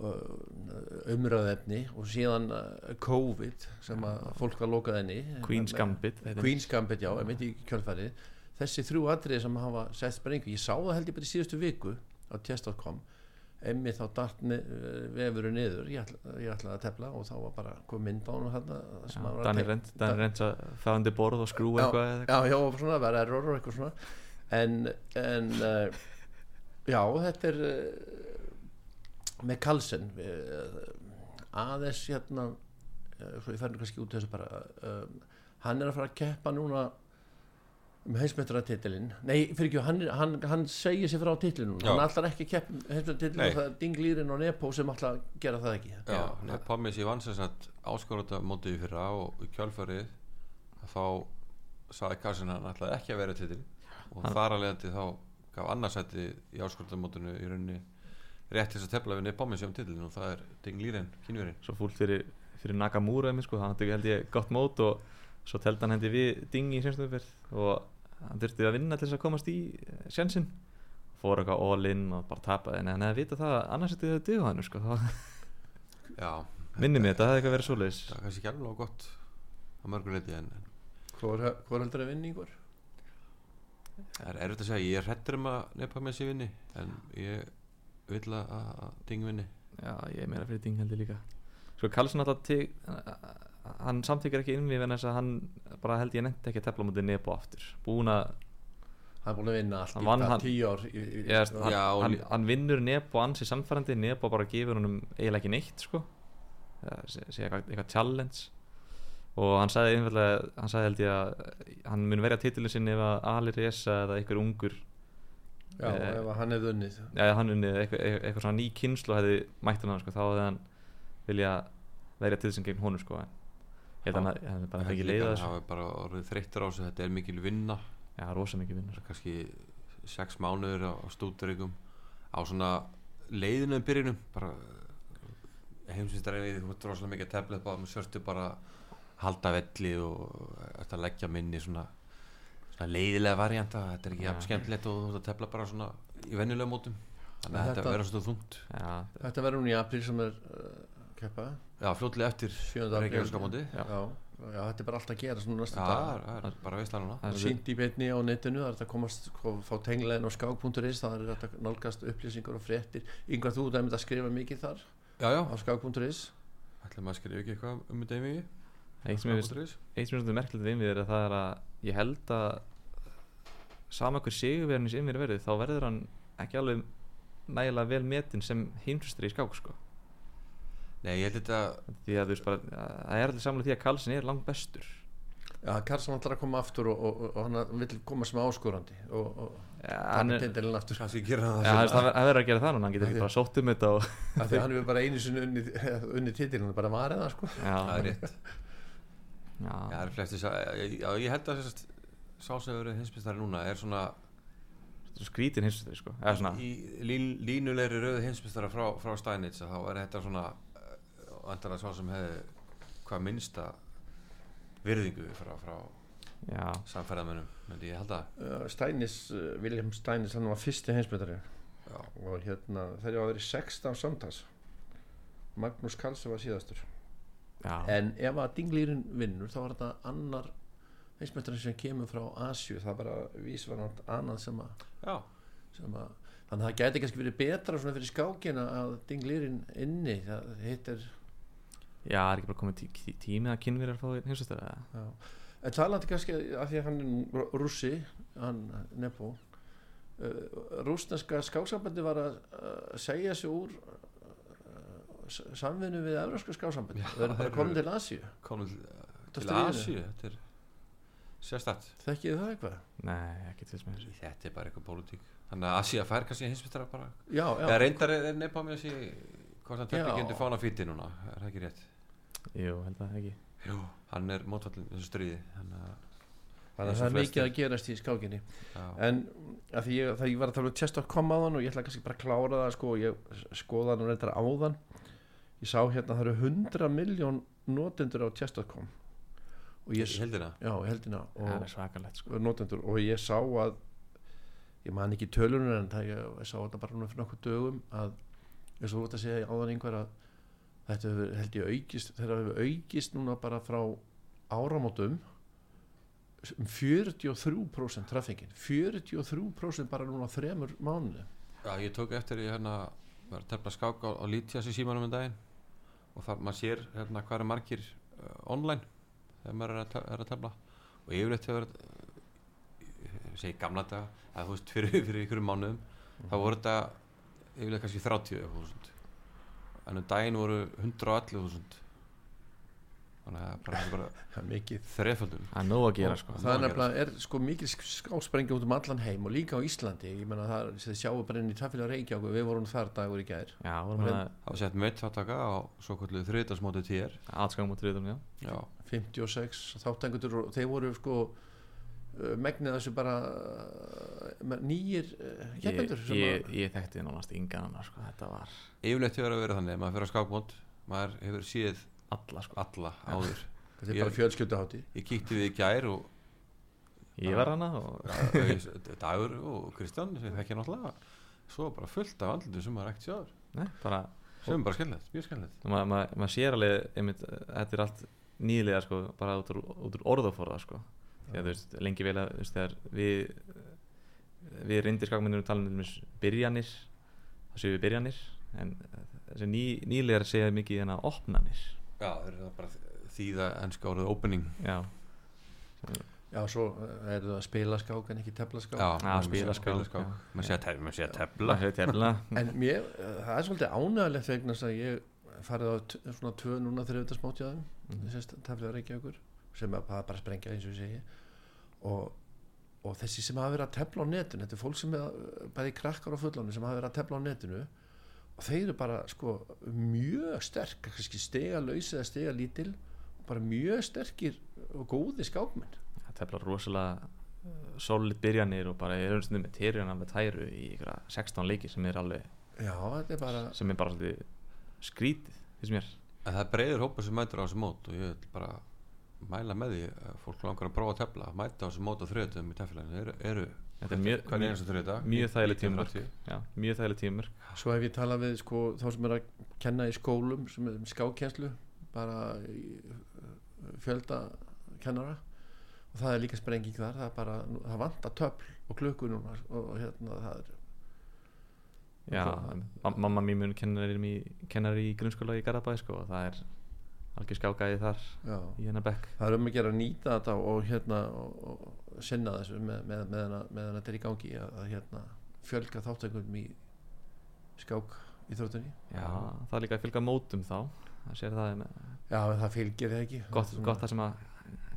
uh, umröðefni og síðan uh, COVID sem að fólk var lokað enni Queen's Gambit. Heitir- Queen's Gambit, já, ég veit í kjölfarið. Þessi þrjú atriði sem hafa sett sprengu ég sá það held ég bara í síðustu viku á test.com emmi þá dart ne vefuru niður. Ég, ætla, ég ætlaði að tefla og þá var bara kom mynd á hann sem Já, að það undir borð og skrú Já, eitthvað eða eitthvað. já, já, svona vera error og eitthvað svona. En, en uh, já, þetta er uh, með Kalsen uh, aðeins hérna svo ég færði kannski út þessu bara hann er að fara að keppa núna um heimsmetratitilinn nei, fyrir ekki, hann, hann, hann segir sér frá titilinn hann ætlar ekki að um Nei. heimsmetratitilinn og það er Dinglýrin og Nepo sem ætla að gera það ekki. Já, Nei, Pommi sér vann sem sagt áskorunda mótið í fyrra og í kjálfarið þá saði Karsin hann ætlaði ekki að vera titil og Hann- þar að leiðandi þá gaf annarsætti í áskorunda mótinu í rauninni rétt til þess að tefla við Pommi sér um titilin og það er Ding Líren, kynverinn svo fúlt fyrir, fyrir Nakamura einmitt, sko. hann held ég gott mót og svo teldi hann hendi við Ding í sénstöðuferð og hann þurfti að vinna til þess að komast í sjensin fór eitthvað all in og bara tapaði. En hann hefði vitað það að annars þetta hefði döðu hann sko. minni mig þetta, það hefði eitthvað verið svoleiðis. það er kannski ekki alveg gott á mörgur leiti en hvað er heldur að vinningur? það er erfitt að segja, ég er hrettur um að nepa með sér vinni en ég vil að að Ding vinni. Já, ég er meira fyrir Ding held ég líka. Sko Karlsson alltaf hann samþykir ekki innvíð en þess að hann bara held ég nefndi ekki að tefla mútið Nebo aftur. Búin að hann er búin að vinna allt í hann- tíu ár í, í, ég, hann, Já, hann, hann vinnur Nebo ansi samfærandi Nebo bara gefur honum eiginlega ekki neitt sko. Það sé sé eitthvað, eitthvað challenge. Og hann sagði einfallega hann sagði held ég að hann mun verja titilin sinni ef að Alir Esa eða einhver ungur já, Eh, ef að hann hefði unnið. Eða hann unnið eitthvað, eitthvað, svona ný kynslu hefði mætt hann sko, þá hefði hann vilja verja til þessum gegn honum sko en held að hann hefði bara ekki leiða að þessu. hann hafi bara orðið þreyttur á þessu þetta er mikil vinna. Já, rosa mikið vinnur kannski sex mánuður á, á stúdurigum á svona leiðinu um byrjunum bara heimsvistar ef þú ert rosalega mikið tablet bara með sörtu bara halda velli og ert að leggja minni svona, svona leiðilega varianta þetta er ekki jafn skemmtilegt og þú ert að tefla bara svona í venjulega mótum. Þannig að Þetta- þetta verður svona þungt. Já, þetta verður hún í apríl sem er uh, keppa já, fljótlega eftir 7. apríl Reykjavíkska móti Já. já. já, þetta er bara allt að gera svona já, næstu dag er- það er bara veistlega núna það er sínt í beinni á netinu það er þetta að komast sko, fá tenglegin á skák.is það er þetta að nálgast upplýsingar og fréttir yngvar þú dæmið að skrifa mikið þar já, já, á skák.is ætlum að skrifa ekki eitthvað um þetta mig eitt sem er svolítið merkilegt við mér er að það er að ég held að sama hver sigurverðin sem mér verið þá verður hann ekki alveg nægilega vel metin sem heimsustri í skák sko. Nei, ég held þetta því að þú veist bara að það er allir samlega því að Karlsson er langt bestur. Já, Karlsson ætlar að koma aftur og, og, og, og hann vil koma sem áskorandi og, og ja, hann er, tindilinn aftur. Kannski gera það. Ja, það, verður að gera það núna, hann getur ekki bara sótt um þetta og, af því að hann hefur bara einu sinni unni, unni titilinn bara varðið það sko. Já, það er rétt. Já, Já, það er flesti, já, ég held að sérst, sá sem hefur verið hinsmistari núna er svona skrítin hinsvistari sko. Eða svona, í lín, línulegri rauðu hinsmistara frá, frá Steinitz að þá er þetta svona vantarlega svo sem hefði hvað minnsta virðingu frá, frá já, samferðamönnum myndi ég held að Steinis, uh, William Steinis hann var fyrsti heimsbytari Já. og hérna þeir eru að vera 16 samtals. Magnús Karlsson var síðastur. Já, en ef að dinglýrin vinnur þá var þetta annar heimsbytari sem kemur frá Asju það bara vísvarnand annað sem að, já, sem að þannig að það gæti kannski verið betra svona fyrir skákina að dinglýrin inni. Það hittir já, er ekki bara komið tí, tí, tími að kynverjar eða Já. En talandi kannski að því að hann er nú rússi, hann Nebo, uh, rúsneska skáksambandi var að uh, segja sig úr uh, samvinnu við evróska skáksambandi. Það er bara komin til Asíu. af til stríðinu. Asíu þetta er sérstætt Þekkið það eitthvað? nei, ekki til þessu þetta er bara eitthvað pólitík þannig að Asía fær kannski hinsmistara bara Já, já. eða reyndar er, nefn á mér að sé hvort hann tekki ekki undir fána fíti núna er það ekki rétt jú, held að ekki Jú. hann er mótfallin þessu stríði þannig að Þannig eins að það og er mikið að gerast í skákinni. já, En því ég, það ég var að tala um chess.com og ég ætla kannski bara að klára það sko, ég skoða hann reyndar áðan. Ég sá hérna að það eru 100 miljón notendur á chess.com. Og ég, heldina já, heldina. Og, það er sko notendur og ég sá að ég man ekki tölunum en það ég, ég sá þetta bara núna fyrir nokkuð dögum að eins og þú ert að segja áðan einhver að þetta hefur, held ég aukist þegar hefur aukist núna bara frá áramótum um 43% traffingin 43% bara núna þremur mánuði já, ég tók eftir ég hérna var að tefla skák á, á Lítias í símanum um daginn og það maður sér hérna hvað er margir uh, online þegar maður er að, að tefla. Og yfirleitt hefur ég segi gamla daga að þú veist fyrir, fyrir ykkur mánuðum þá voru þetta yfirleitt kannski 30.000 en um daginn voru 111.000 þannig að bara, bara það er mikið. þreföldum það er nóg að gera sko. það er nefnilega er sko mikil skásprengi út um allan heim og líka á Íslandi. Ég menna það þið sjáu bara inn í tafélag Reykjavík. Og við vorum þar dagur í gær. Já, vorum það var sett meitt þáttaka á svo kvöldu þriðdagsmóti TR að atskangum út riðum, já. Já, 56 þáttangutur og þeir voru sko megnið þessu bara uh, nýjir ég, keppendur sem ég, að ég þekkti nánast yngan annar sko, þetta var yfirleitt hefur að vera þannig að maður fyrir að skákmót maður hefur síð alla sko alla áður. Þetta er ég- bara fjölskylduhátti ég kíkti við í gær og ég var hana og Dagur og Kristján sem ég þekki náttúrulega svo bara fullt af andlutum sem maður ekkert sjáður nei, bara sem er bara skemmtilegt, mjög skemmtilegt. Maður ma ma sér alveg einmitt, þetta er allt nýlega sko, bara út úr, út úr orðaforða sko. Því að þú veist, lengi vel að þú veist, þegar við við reyndir skakmyndunum tala um byrjanir það séu við byrjanir en þessi ný, nýlegar segja mikið hérna opnanir. Já, það er það bara þýða ennska orðið opening. Já, já svo uh, er það að spila skák en ekki tefla skák já, Já, maður spila sé- skák, já. maður sé að tefla, að en mér, uh, það er svolítið ánægilegt vegna þess að ég farið á svona tvö núna þriðdagsmótjaðum Mhm. mm. sérst tefla Reykjavíkur sem er bara, bara að sprengja eins og ég segi. Og, og þessi sem hafa verið að tefla á netinu þetta er fólk sem er að- bæði krakkar og fullanir sem hafa verið að tefla á netinu. Og þeir eru bara sko mjög sterk, kannski stega laus eða stega lítil og bara mjög sterkir og góði skákmenn. Það tefla rosalega uh, solid byrjanir og bara er umstundum með terjana með tæru í ykkur 16 leiki sem er alveg já, þetta er bara sem er bara svolítið skrítið finnst mér. En það er breiður hópa sem mætur á þessu mót og ég vil bara mæla með því að fólk langar að prófa að tefla mæta á þessu mót á þriðdatum í teflinu eru, eru Þetta er mjög- þægileg tímamörk. 19.30. já, mjög þægileg tímur Svo hef ég talað við sko, þá sem er að kenna í skólum sem er skákjenslu bara í, uh, fjölda kennara og það er líka sprenging þar það, er bara, það vantar töfl og klukku núna og hérna það er já, mamma mín mun kennari í, kennari í grunnskóla í Garabæ sko, og það er algjör skákaði þar já, í hennar bekk það er um að gera að nýta þetta og hérna og, og sinna þessu með, með, með, með þetta er í gangi að, að hérna fjölga þáttökum í skák í þróttunni já, það er líka að fylga mótum þá það sér það er já, það fylgir það ekki gott, Svona- gott það sem að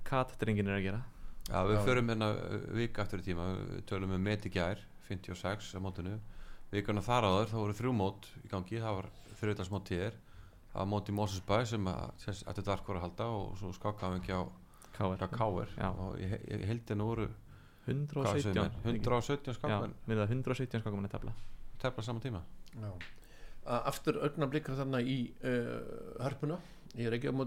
katdrengin er að gera Já, við Já. förum hérna uh, vika aftur í tíma, við tölum um met í gær, 56 á mótinu. Vikuna þar áður, þá voru þrjú mót í gangi, það var þriðdagsmót tíðir. Það var mót í Mosesbæ sem að, þetta dark voru að halda og svo skákaðum við ekki á, á. Já. Og ég, ég voru Hvað segir 117 mér? 117 Já, skákmenn er það 117 skákumenn í tefla tefla saman tíma Já. A- Aftur augnablikar þarna í uh, hörpuna í Reykjavík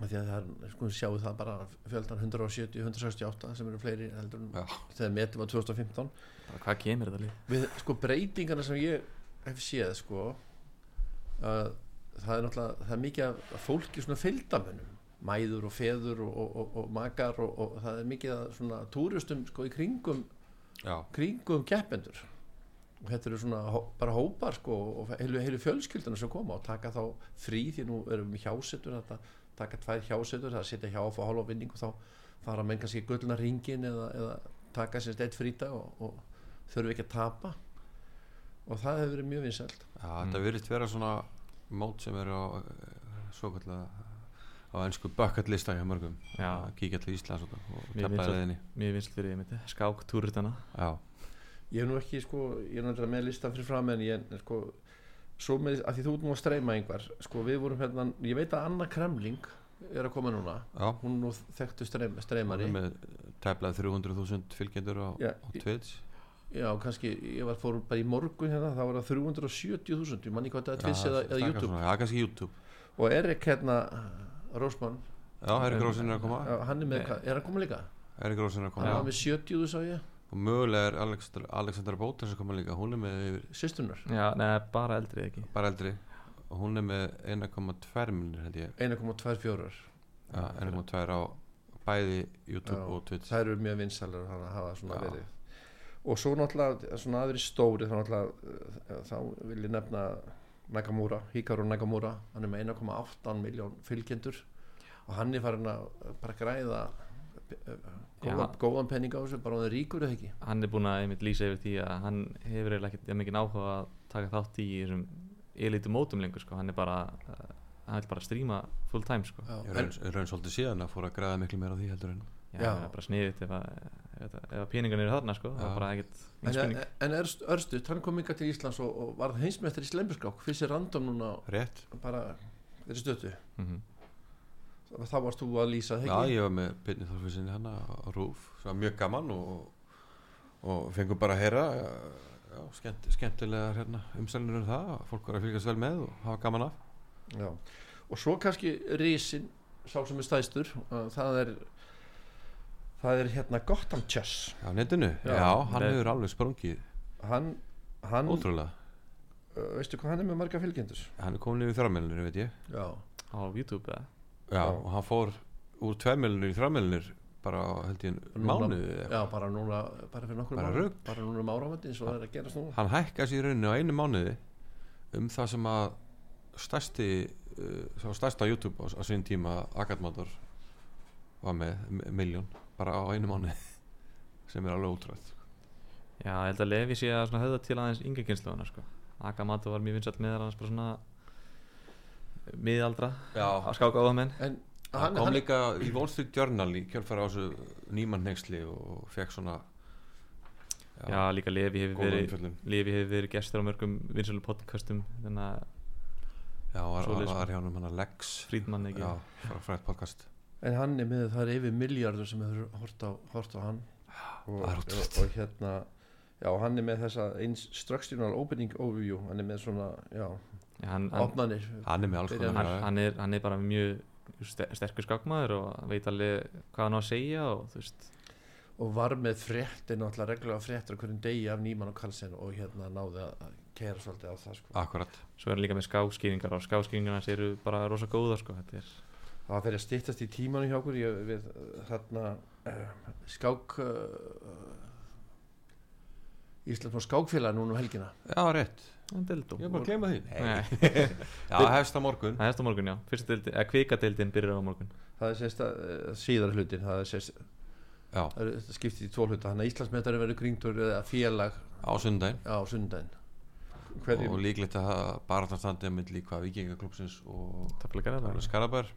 því að það er, sko sjáu það bara fjöldan 170, 168 sem eru fleiri heldur en þegar metið var 2015 bara hvað kemur þetta lið við sko breytingarna sem ég hef séð sko að það er náttúrulega það er mikið af fólki svona fylgdamönnum mæður og feður og, og, og, og makar og, og það er mikið af svona túristum sko í kringum Já, kringum keppendur. Og þetta eru svona bara hópar sko og heilu, heilu fjölskylduna sem koma og taka þá frí því nú erum við hjásetur þetta taka tvær hjásetur, það setja hjá og fá hálfa vinning og þá fara menn kannski gullna ringin eða, eða taka sér steitt frýta og, og þurfi ekki að tapa. Og það hefur verið mjög vinsælt. Já, þetta virðist vera svona mót sem eru á svo kallega á ennsku bucket lista hjá mörgum. Já. að kíkja til Íslands og, og finnst leðinni mér finnst fyrir ég myndi skák túrutana Já, ég er nú ekki sko, ég er náttúrulega með listan fyrir fram en ég er sko svo með, að því þú ert nú að streyma einhver sko við vorum hérna, ég veit að Anna Kremling er að koma núna. Já. Hún er nú þekktu streym, Hún streymari er með teflað 300.000 fylgjendur á, á Twitch Já, kannski, ég var fór bara í morgun hérna, þá var það 370.000, ég manni hvað þetta er Já, eða, eða YouTube. svona, Já, kannski YouTube. Og Erik hérna Rósmann, Já, Erik Rósin er að koma. Já, hann er með, Nei. er hann komið líka? Erik Rósin er að koma var með 70 sá ég, og mögulega er Alexander, Alexander Bótas að koma líka hún er með yfir, sýstunar Já, neða, bara eldri ekki. Bara eldri. Og hún er með 1,2 minnir held ég. 1,24 Já, 1,2 á bæði YouTube Já, og Twitch. það eru mjög vinsælar að hafa svona Já. verið og svo náttúrulega, svona aðri stóri þá náttúrulega, eh, þá vil ég nefna Nakamura, Hikaru Nakamura hann er með 1,8 miljón fylgjendur og hann er farin að bara græða eh, góðan, góðan penning á þessu, bara hann er ríkur eða ekki hann er búin að einmitt lýsa yfir því að hann hefur eiginlega ekkert jafn mikið áhuga að taka þátt í þessum elitu mótum lengur sko. hann er bara uh, hann vil bara stríma full time sko. Raun, raun svolítið síðan að fóra að græða miklu meira á því heldur en Já, Já. það er bara sniðið ef, að- að peningan eru þarna sko. það er bara ekkert en, engin spurning en Örstut, hann kom ykkar til Íslands og, og varð heimsmeistar í slemburskák fyrst sér random núna rétt. bara fyrir stötu mm þá varst þú að lýsa það Já, ég var með Byrni Þorfinsinni hann á Rúf sem var mjög gaman og, og fengum bara að heyra já, skemmt, skemmtilega hérna, umsælunir um það. Að fólk var að fylgjast vel með og hafa gaman af. Já. og svo kannski risin sá sem er stæstur það er það er hérna Gotham Chess á netinu, Já. já, hann Nei. hefur alveg sprungið hann, hann ótrúlega, uh, veistu hvað hann er með marga fylgjendur hann er komin yfir þrjámilunir veit ég, já, á YouTube eða já, Já. og hann fór úr tveimilunir í þrjámilunir bara á, held ég Núna- mánuði eða já bara núna bara fyrir nokkur Bara mánuðum. rugl. bara núna um áramöndi eins og það er að gerast núna hann hækkaði sér í rauninni á einu mánuði um það sem að stærsti uh, sá stærsta YouTube á, á sín tíma Agatmator var með miljón bara á einu mánuði sem er alveg útrætt Já, ég held að Levi sé að höfða til aðeins yngri kynsluðuna sko. Akamato var mjög vinsall með hans bara svona miðaldra já, að skáka á það menn. En hann kom hann, líka í Wall Street Journal í kjölfara á þessu nýmann neyksli og fekk svona Já, líka Levi hefur verið Levi hefur verið gestur á mörgum vinsölu podcastum þannig að já, var, var, var hjá hann hann Lex. Frídmann ekki? Já, frá frætt podcast en hann er með það er yfir miljardur sem hefur hort á, hort á hann. Og, og, og hérna já hann er með þessa instructional opening overview. Hann er með svona já, Já, hann, opnanir. hann er með alls konar. hann, hann, er, hann er bara mjög ster- sterkur skákmaður og veit alveg hvað hann á að segja og þú veist. Og var með fréttir náttúrulega reglulega fréttir á hverjum degi af Nýmann og Karlsson og hérna náði að kæra svolítið á það sko. akkurat. Svo er hann líka með skáskýringar og skáskýringar hans eru bara rosa góða sko. þetta er það fyrir að styttast í tímanu hjá okkur. Ég, við þarna uh, skák uh, Íslands skákfélag núna um helgina. Já, rétt, ég er bara að gleyma því. Nei, já, hefst á morgun. Það eftir á morgun já. Fyrsta deildin, eða kvikadeildin byrjar á morgun. Það er sérst að síðar hlutin það er sérst já, það þetta skiptið í tvo hluta. Þannig að Íslandsmetari verður kringtur eða félag. Á sundaginn sundaginn og hverjum líklegt að bara það standið að milli hvað vikingaklúpsins og Skarabær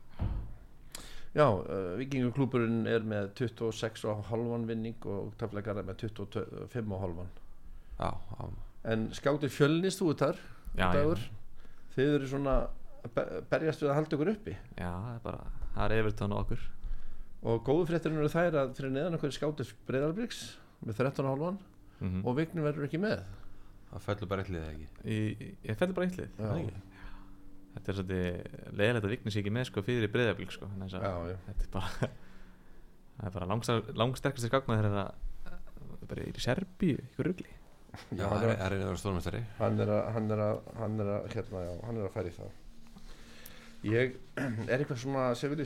já, uh, vikingaklúburinn er með 26 og halvan vinning og taflegar er með 25 og halvan já, já, en skáttir fjölnist þú þar já, dagur? Já, þið eru svona berjast við að halda ykkur uppi? Já, það er bara það er Everton og okkur. Og góðu fréttirinn eru þær að fyrir neðan okkur skátur Breiðalbriks með 13,5 mm og Vignir verður ekki með það fellur bara eitthvað ekki? Í, ég fellur bara ekki? Þetta er svolítið leðilegt að Vignis ekki með sko fyrir breyðablík sko þetta er bara það er bara langstar, langsterkasti skagna þegar það bara er í Serbíu, ykkur rugli. Já, hann er er- er að vera stórmestari hann er að hann er að, hann er að, hérna, já, hann er að færi það. Ég er eitthvað sem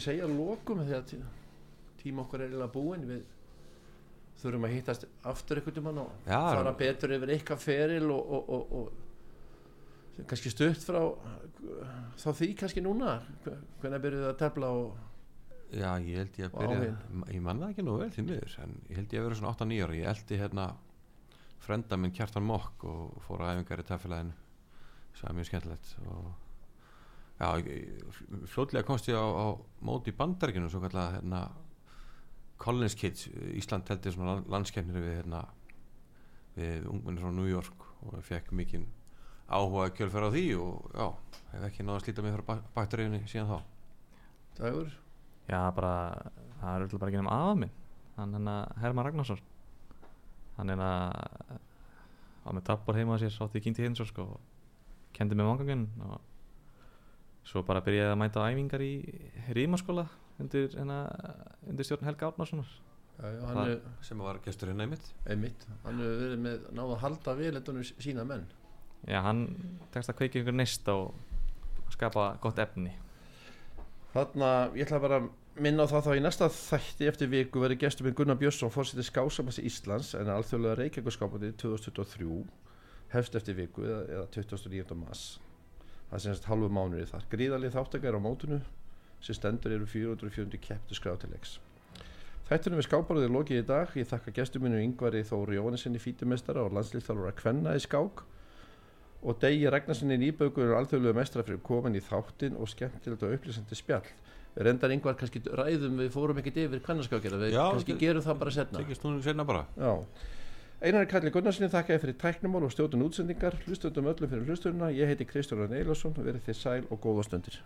segja að lokum því að tí- tíma okkar er eiginlega búin við þurfum að hittast aftur einhvern tímann og Já, fara betur yfir eitthvað feril og, og, og, og kannski stutt frá þá því kannski núna hvernig byrjuðu að tefla og Já, ég held ég að byrja. Ég man það ekki nú vel því miður En ég held ég að vera svona 8-9 ára Ég eldi hérna Frenda minn Kjartan Mokk Og fór að æfingar í tafélæðinu Það er mjög skemmtilegt og Já, ég- ég- fljótlega komst ég á, á móti í bandaríkinu Svo kallað hérna Collins Kids Ísland teldi svona landskefnir við hérna Við ungmennir frá New York Og fekk mikinn áhuga kjölfer á því Og já, hef ekki náða að slíta mig frá bakteríunni síðan þá. Dagur? Já, bara, það er öll bara ekki nefn afa minn. Hann að Herman Ragnarsson. Hann að var með tappar heima sér sátti í kynnti hins sko, og kendi með vangangin og svo bara byrjaði að mæta á æfingar í Rímaskóla undir, hérna, undir stjórn Helga Árnarssonar er sem var gesturinn einmitt. Einmitt. Hann hefur verið með náða að halda viðlendunum sína menn. Já, hann tekst að kveiki ykkur neist og skapa gott efni. Þarna, ég ætla bara að minna á það þá í næsta þætti eftir viku verið gestur minn Gunnar Björnsson fórseti skásamassa Íslands en alþjóðlega reykjagurskápandi 2023 hefst eftir viku eða, eða 29. mass það er semst halvu mánuði þar. Gríðalið þáttakar á mótunu sem stendur eru 440 kepptu skrátilegs Þættunum við skáparöðu lokið í dag. Ég þakka gestur minnu Yngvari Þóru Jóhannesinni fítumestara og landslýþjálfur að kvenna í skák. Og Degi Ragnarssoni nýbökur alþjóðlega mestra fyrir komin í þáttin og skemmtilegt og upplýsandi spjall. Reyndar yngvar kannski ræðum við fórum ekkert yfir kvennaskákjara við Já, kannski gerum það bara setna tekist nú senna bara Já. Einar Kalli Gunnarssoni þakka ég fyrir tæknumál og stjótun útsendingar hlustundum öllum fyrir hlustununa ég heiti Kristján Rönn Eilarsson verið þið sæl og góða stundir